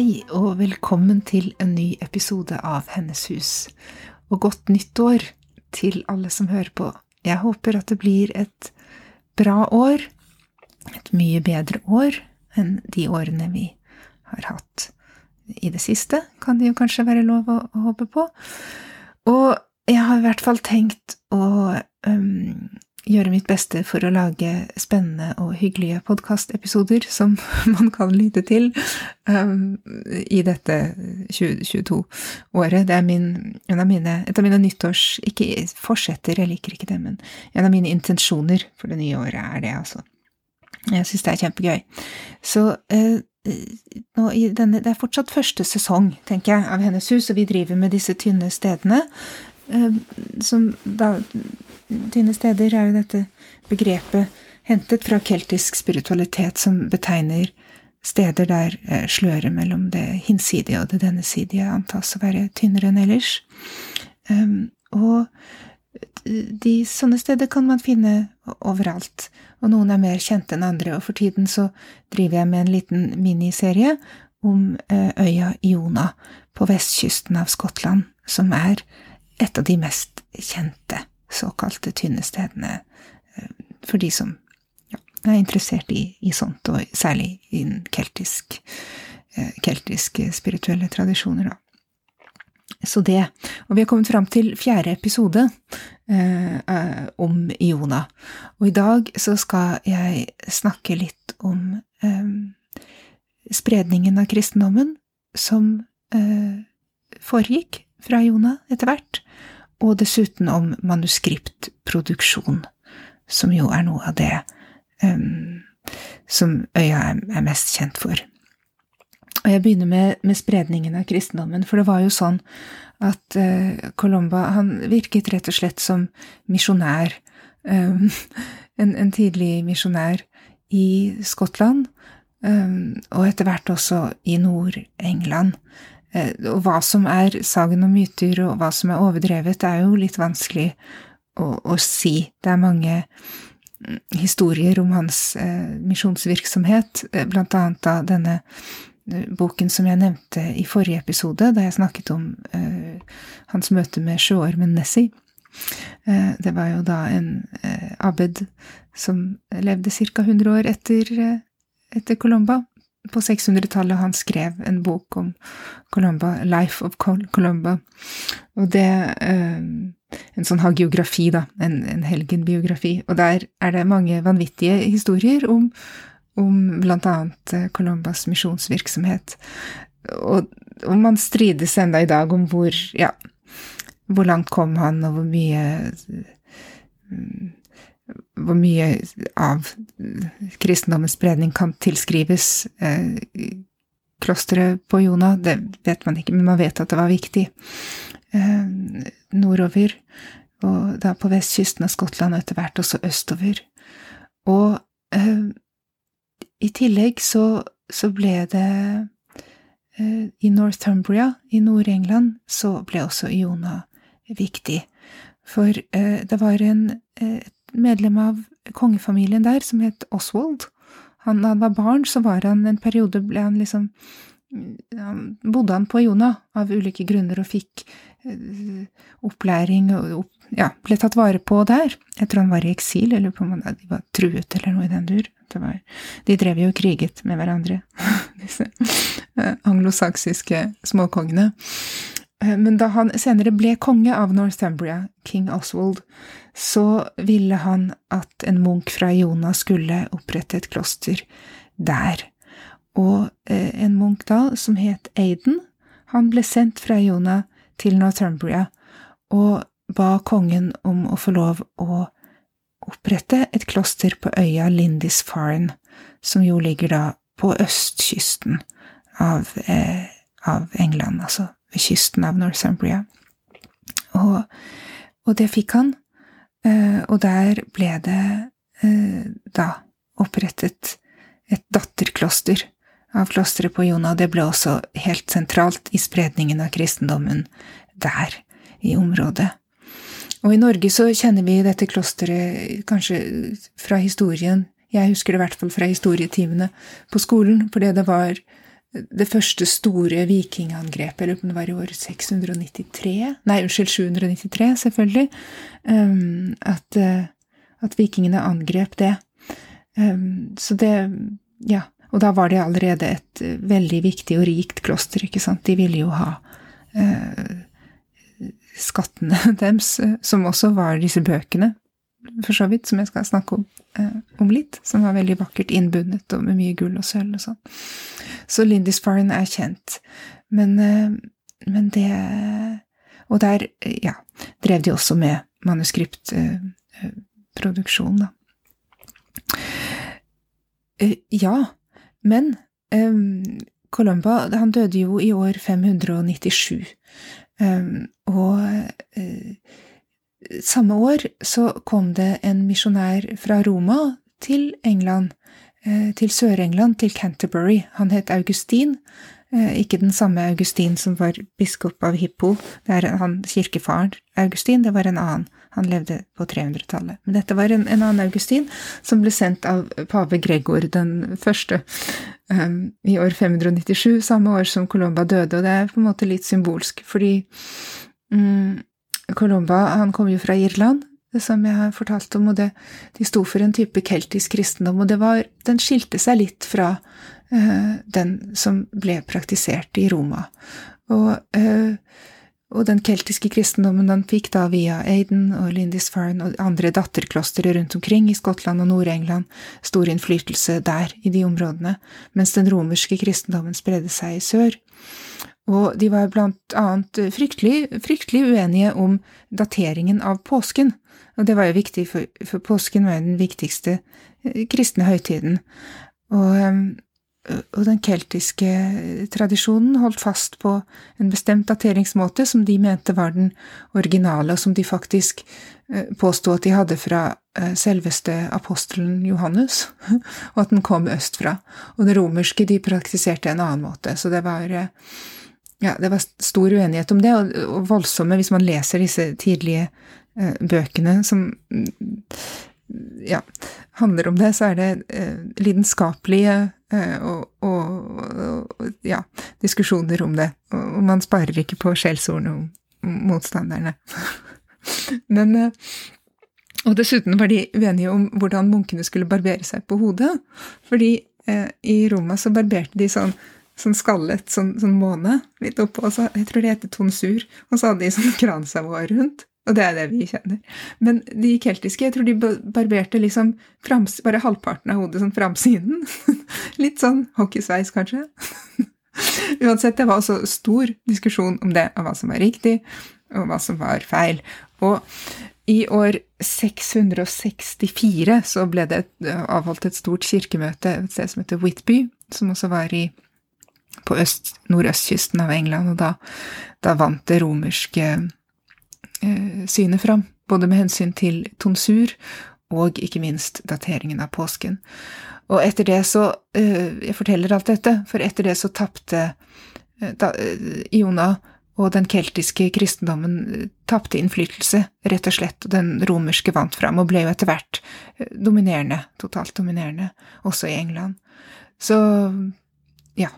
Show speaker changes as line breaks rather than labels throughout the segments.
Hei og velkommen til en ny episode av Hennes hus. Og godt nyttår til alle som hører på. Jeg håper at det blir et bra år. Et mye bedre år enn de årene vi har hatt i det siste, kan det jo kanskje være lov å, å håpe på. Og jeg har i hvert fall tenkt å øhm, gjøre mitt beste for å lage spennende og hyggelige podkastepisoder som man kan lytte til um, i dette 2022-året. Det er min, av mine, et av mine nyttårs... Ikke fortsetter, jeg liker ikke det, men en av mine intensjoner for det nye året er det, altså. Jeg syns det er kjempegøy. Så uh, denne, det er fortsatt første sesong, tenker jeg, av Hennes hus, og vi driver med disse tynne stedene. Uh, som da Tynne steder er jo dette begrepet hentet fra keltisk spiritualitet som betegner steder der eh, sløret mellom det hinsidige og det dennesidige antas å være tynnere enn ellers. Um, og de sånne steder kan man finne overalt, og noen er mer kjente enn andre, og for tiden så driver jeg med en liten miniserie om eh, øya Iona på vestkysten av Skottland, som er et av de mest kjente såkalte tynne stedene for de som er interessert i, i, sånt, og særlig innen keltisk, keltiske spirituelle tradisjoner, da. Så det. Og vi har kommet fram til fjerde episode eh, om Iona. Og i dag så skal jeg snakke litt om eh, spredningen av kristendommen som eh, foregikk fra Jona etter hvert, og dessuten om manuskriptproduksjon, som jo er noe av det um, som øya er, er, mest kjent for. Og jeg begynner med, med, spredningen av kristendommen, for det var jo sånn at uh, Colomba han virket rett og slett som misjonær, um, en, en, tidlig misjonær i Skottland, um, og etter hvert også i Nord-England. Eh, og hva som er sagn og myter, og hva som er overdrevet, er jo litt vanskelig å, å si. Det er mange mm, historier om hans eh, misjonsvirksomhet, eh, blant annet da denne eh, boken som jeg nevnte i forrige episode, da jeg snakket om eh, hans møte med sjøormen Nessie. Eh, det var jo da en abbed som levde ca. 100 år etter, etter Colomba, på 600-tallet han skrev en bok om Columba, Life of Columba. Og det eh, En sånn hagiografi, da. En, en helgenbiografi. Og der er det mange vanvittige historier om, om blant annet eh, Columbas misjonsvirksomhet. Og, og, man strides enda i dag om hvor, ja, hvor langt kom han, og hvor mye mm, hvor mye av kristendommens spredning kan tilskrives eh, klosteret på Jona, det vet man ikke, men man vet at det var viktig. Eh, nordover, og da på vestkysten av Skottland, og etter hvert også østover. Og eh, i tillegg så, så ble det eh, I Northumbria, i Nord-England, så ble også Jona viktig. For eh, det var en, et medlem av kongefamilien der som het Oswald. Han, da han var barn, så var han en periode ble han liksom han bodde han på Jona av ulike grunner og fikk uh, opplæring og opp, ja, ble tatt vare på der. Jeg tror han var i eksil, eller på de var truet eller noe i den dur. Var, de drev jo og kriget med hverandre, disse uh, anglosaksiske småkongene. Uh, men da han senere ble konge av Northumbria, king Oswald, så ville han at en munk fra Iona skulle opprette et kloster der. Og eh, en munk da, som het Aiden, han ble sendt fra Iona til Northumbria og ba kongen om å få lov å, opprette et kloster på øya Lindisfarne, som jo ligger da på østkysten av, eh, av England, altså ved kysten av Northumbria. Og, og det fikk han, eh, og der ble det eh, da opprettet et datterkloster av klosteret på Jona. Det ble også helt sentralt i spredningen av kristendommen der, i området. Og i Norge så kjenner vi dette klosteret kanskje fra historien. Jeg husker det i hvert fall fra historietimene på skolen, fordi det var det første store vikingangrepet, eller om det var i år 693 Nei, unnskyld, 793, selvfølgelig. Um, at, uh, at, vikingene angrep det. Um, så det Ja. Og da var det allerede et uh, veldig viktig og rikt kloster, ikke sant. De ville jo ha uh, skattene deres, som også var disse bøkene, for så vidt, som jeg skal snakke om, eh, om litt, som var veldig vakkert innbundet og med mye gull og sølv og sånn. Så Lindisfarne er kjent. Men, eh, men det Og der, ja, drev de også med manuskriptproduksjon, da. ja, men um, Columba han døde jo i år 597, um, og samme år så kom det en misjonær fra Roma til England, uh, til Sør-England, til Canterbury. Han het Augustin, uh, ikke den samme Augustin som var biskop av Hippo, det er han kirkefaren Augustin, det var en annen. Han levde på 300-tallet. Men dette var en, en, annen Augustin som ble sendt av pave Gregor den første um, i år 597, samme år som Colomba døde, og det er på en måte litt symbolsk, fordi um, Colomba han kom jo fra Irland, som jeg har fortalt om, og det, de sto for en type keltisk kristendom, og var, den skilte seg litt fra uh, den som ble praktisert i Roma. Og uh, og den keltiske kristendommen han fikk da via Aiden og Lindisfarne og andre datterklostre rundt omkring i Skottland og Nord-England stor innflytelse der, i de områdene, mens den romerske kristendommen spredde seg i sør. Og de var blant annet fryktelig, fryktelig uenige om dateringen av påsken, og det var jo viktig, for, for påsken var jo den viktigste eh, kristne høytiden. Og ehm, og den keltiske tradisjonen holdt fast på en bestemt dateringsmåte som de mente var den originale, og som de faktisk eh, påsto at de hadde fra eh, selveste apostelen Johannes, og at den kom østfra. Og det romerske de praktiserte en annen måte, så det var eh, ja, det var stor uenighet om det, og voldsomme hvis man leser disse tidlige bøkene som ja, handler om det, så er det eh, lidenskapelige eh, og, og, og, ja, diskusjoner om det. Og man sparer ikke på skjellsordene om motstanderne. Men eh, Og dessuten var de uenige om hvordan munkene skulle barbere seg på hodet. Fordi eh, i Roma så barberte de sånn sånn skallet, sånn, sånn måne litt oppå, så, jeg tror det heter tonsur, og så hadde de sånn kransavår rundt. Og det er det vi kjenner. Men de keltiske, jeg tror de barberte liksom frams, bare halvparten av hodet, sånn framsiden. Litt sånn hockeysveis, kanskje. Uansett, det var også stor diskusjon om det, og hva som var riktig, og hva som var feil. Og i år 664 så ble det avholdt et stort kirkemøte et sted som heter Whitby, som også var i, på øst, nordøstkysten av England, og da, da vant det romerske Eh, syne fram, både med hensyn til tonsur og ikke minst dateringen av påsken. Og etter det så eh, Jeg forteller alt dette, for etter det så tapte eh, Iona og den keltiske kristendommen tapte innflytelse, rett og slett, og den romerske vant fram, og ble jo etter hvert dominerende, totalt dominerende, også i England. Så ja,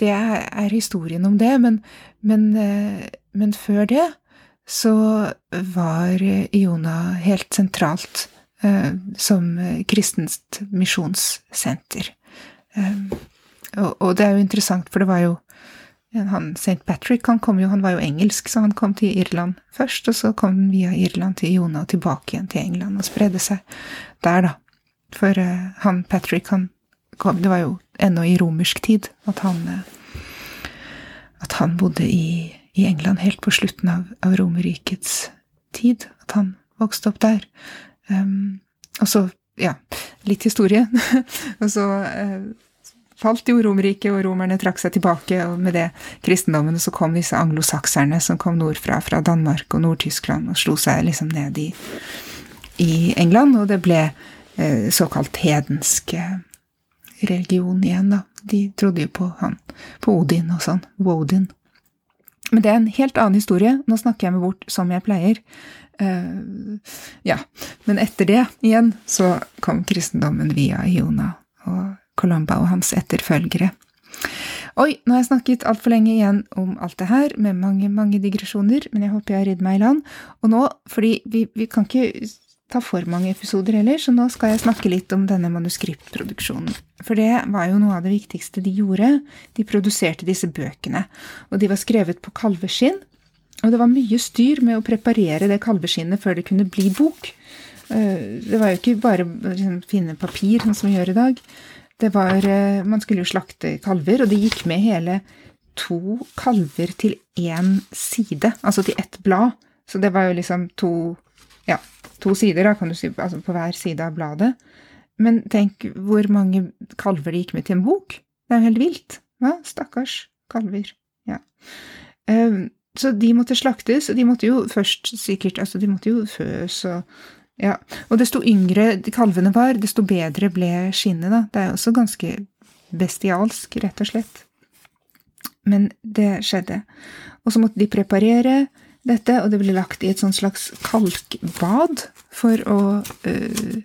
det er historien om det, men, men, men før det så var Iona helt sentralt eh, som kristent misjonssenter. Eh, og, det er jo interessant, for det var jo han, St. Patrick han jo, han var jo engelsk, så han kom til Irland først, og så kom han via Irland til Iona og tilbake igjen til England og spredde seg der, da. For eh, han Patrick, han Det var jo ennå i romersk tid at han at han bodde i i England helt på slutten av, av Romerrikets tid, at han vokste opp der. Um, og så, ja, litt historie. og så uh, falt jo Romerriket, og romerne trakk seg tilbake, og med det kristendommen, og så kom disse anglosakserne som kom nordfra, fra Danmark og Nord-Tyskland, og slo seg liksom ned i, i England, og det ble uh, såkalt hedensk religion igjen, da. De trodde jo på han, på Odin og sånn, Wodin. Men det er en helt annen historie. Nå snakker jeg meg bort som jeg pleier. Uh, ja, men etter det igjen så kom kristendommen via Iona og Colomba og hans etterfølgere. Oi, nå har jeg snakket altfor lenge igjen om alt det her, med mange, mange digresjoner, men jeg håper jeg har ridd meg i land. Og nå, fordi vi, vi kan ikke ta for mange episoder heller, så nå skal jeg snakke litt om denne manuskriptproduksjonen. For det var jo noe av det viktigste de gjorde. De produserte disse bøkene, og de var skrevet på kalveskinn, og det var mye styr med å preparere det kalveskinnet før det kunne bli bok. Eh, det var jo ikke bare å liksom, finne papir, sånn som vi gjør i dag. Det var, eh, Man skulle jo slakte kalver, og det gikk med hele to kalver til én side, altså til ett blad. Så det var jo liksom to, ja, to sider, da, kan du si, altså på hver side av bladet. Men tenk hvor mange kalver de gikk med til en bok. Det er jo helt vilt. Hva? Stakkars kalver. Ja. Um, så de måtte slaktes, og de måtte jo først sikkert Altså, de måtte jo føs og Ja. Og desto yngre kalvene var, desto bedre ble skinnet, da. Det er jo også ganske bestialsk, rett og slett. Men det skjedde. Og så måtte de preparere dette, og det ble lagt i et slags kalkbad for å øh,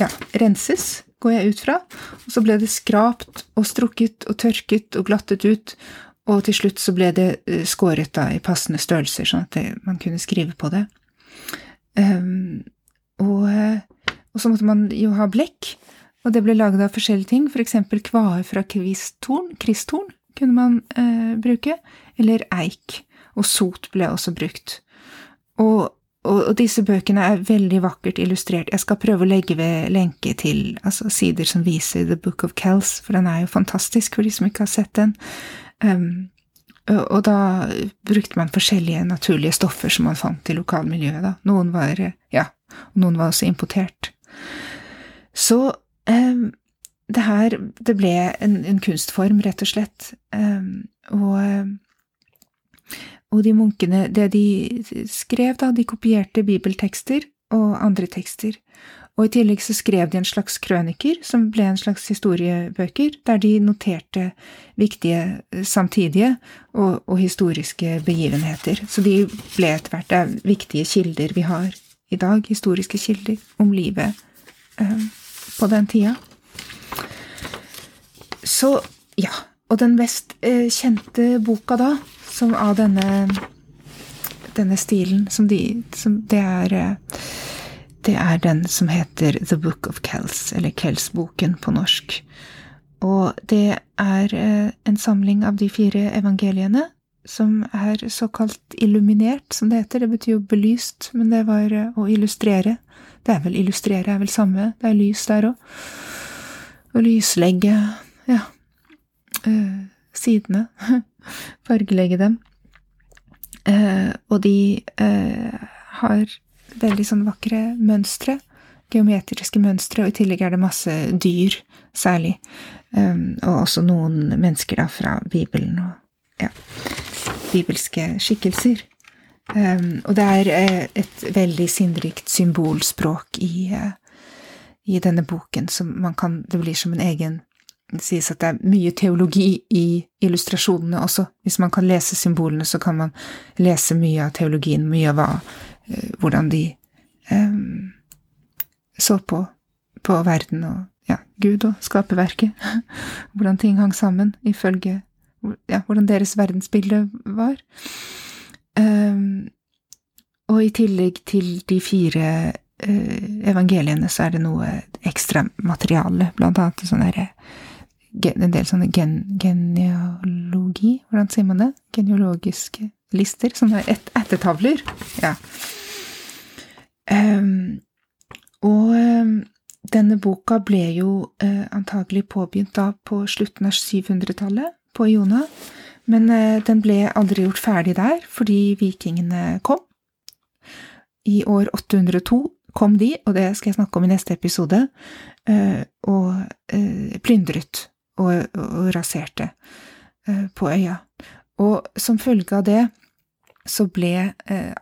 ja, renses, går jeg ut fra. Og så ble det skrapt og strukket og tørket og glattet ut, og til slutt så ble det eh, skåret da i passende størrelser, sånn at det, man kunne skrive på det. Um, og, eh, og, så måtte man jo ha blekk, og det ble laget av forskjellige ting, for eksempel kvae fra kvisttorn, kristtorn kunne man eh, bruke, eller eik, og sot ble også brukt. Og, og, og, disse bøkene er veldig vakkert illustrert. Jeg skal prøve å legge ved lenke til altså, sider som viser The Book of Kells, for den er jo fantastisk for de som ikke har sett den. Um, og da brukte man forskjellige naturlige stoffer som man fant i lokalmiljøet, da. Noen var ja, noen var også importert. Så eh, det her Det ble en, en, kunstform, rett og slett. Eh, og, og de munkene Det de skrev, da, de kopierte bibeltekster og andre tekster. Og i tillegg så skrev de en slags krøniker, som ble en slags historiebøker, der de noterte viktige samtidige og, og historiske begivenheter. Så de ble etter hvert er viktige kilder vi har i dag, historiske kilder om livet eh, på den tida. Så ja. Og den mest eh, kjente boka da, som av denne, denne stilen, som, de, som det er eh, det er den som heter The Book of Kells, eller Kells-boken på norsk. Og det er eh, en samling av de fire evangeliene, som er såkalt illuminert, som det heter. Det betyr jo belyst, men det var eh, å illustrere. Det er vel illustrere er vel samme, det er lys der òg. Å lyslegge, ja, sidene. Fargelegge dem. Eh, og de eh, har veldig sånn vakre mønstre. Geometriske mønstre, og i tillegg er det masse dyr, særlig. Um, og også noen mennesker da fra Bibelen og ja, bibelske skikkelser. Um, og det er eh, et veldig sinnrikt symbolspråk i, uh, i denne boken, som man kan Det blir som en egen det sies at det er mye teologi i illustrasjonene også. Hvis man kan lese symbolene, så kan man lese mye av teologien, mye av hva Eh, hvordan de um, så på, på verden og ja, Gud og skaperverket. hvordan ting hang sammen ifølge ja, hvordan deres verdensbilde var. Um, og i tillegg til de fire uh, evangeliene så er det noe ekstra materiale, blant annet sånn derre en del sånne gen, genealogi, hvordan sier man det? Genealogiske lister? Sånne et, ettertavler. Ja. Um, og um, denne boka ble jo uh, antagelig påbegynt da på slutten av 700-tallet, på Iona, men uh, den ble aldri gjort ferdig der fordi vikingene kom. I år 802 kom de, og det skal jeg snakke om i neste episode, og plyndret og, og raserte på øya. Og som følge av det så ble,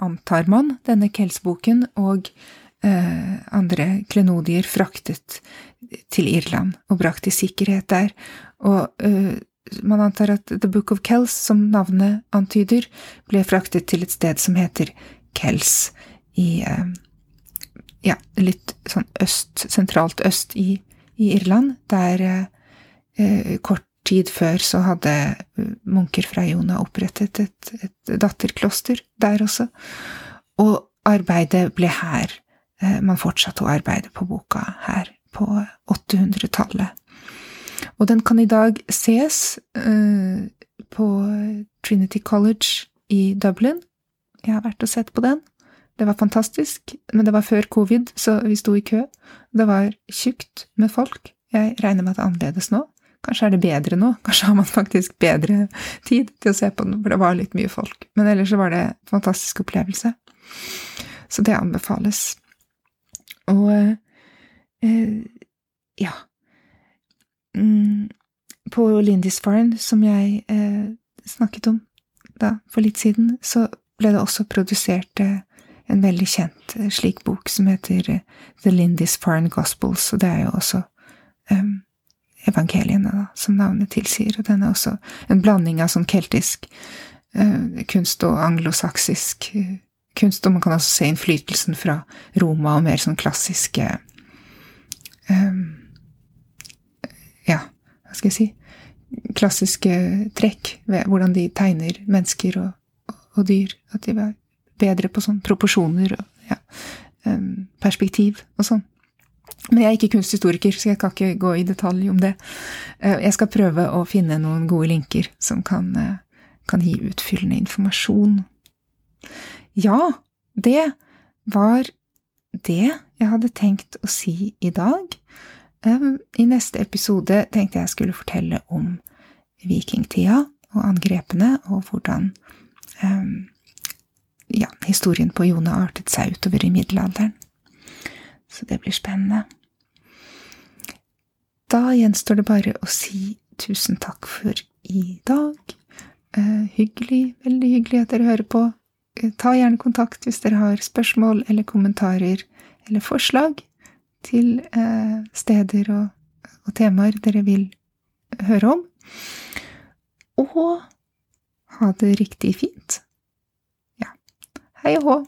antar man, denne Kelsboken og andre klenodier fraktet til Irland og brakt i sikkerhet der, og man antar at The Book of Kells, som navnet antyder, ble fraktet til et sted som heter Kells i eh, ja, litt sånn øst, sentralt øst i, i Irland, der eh, kort tid før så hadde eh, munker fra Jona opprettet et, et datterkloster der også, og arbeidet ble her. Eh, man fortsatte å arbeide på boka her på 800-tallet. Og den kan i dag ses uh, på Trinity College i Dublin. Jeg har vært og sett på den. Det var fantastisk, men det var før covid, så vi sto i kø. Det var tjukt med folk. Jeg regner med at det er annerledes nå. Kanskje er det bedre nå, kanskje har man faktisk bedre tid til å se på den, for det var litt mye folk. Men ellers så var det en fantastisk opplevelse. Så det anbefales. Og eh, ja, mm, på Lindisfarne, som jeg eh, snakket om da, for litt siden, så ble det også produsert eh, en veldig kjent eh, slik bok som heter eh, The Lindisfarne Gospels, og det er jo også um, evangeliene, da, som navnet tilsier, og den er også en blanding av sånn keltisk eh, kunst og anglosaksisk eh, kunst, og man kan også se innflytelsen fra Roma og mer sånn klassiske eh, ja, hva skal jeg si, klassiske trekk ved hvordan de tegner mennesker og, og, dyr. At de var bedre på sånn proporsjoner og ja, perspektiv og sånn. Men jeg er ikke kunsthistoriker, så jeg kan ikke gå i detalj om det. Eh, jeg skal prøve å finne noen gode linker som kan, eh, kan gi utfyllende informasjon. Ja, det var det jeg hadde tenkt å si i dag. I neste episode tenkte jeg skulle fortelle om vikingtida og angrepene, og hvordan ja, historien på Jone artet seg utover i middelalderen. Så det blir spennende. Da gjenstår det bare å si tusen takk for i dag. Eh, hyggelig, veldig hyggelig at dere hører på. Eh, ta gjerne kontakt hvis dere har spørsmål eller kommentarer eller forslag til eh, steder og, og temaer dere vil høre om. Og ha det riktig fint. Ja. Hei og hå!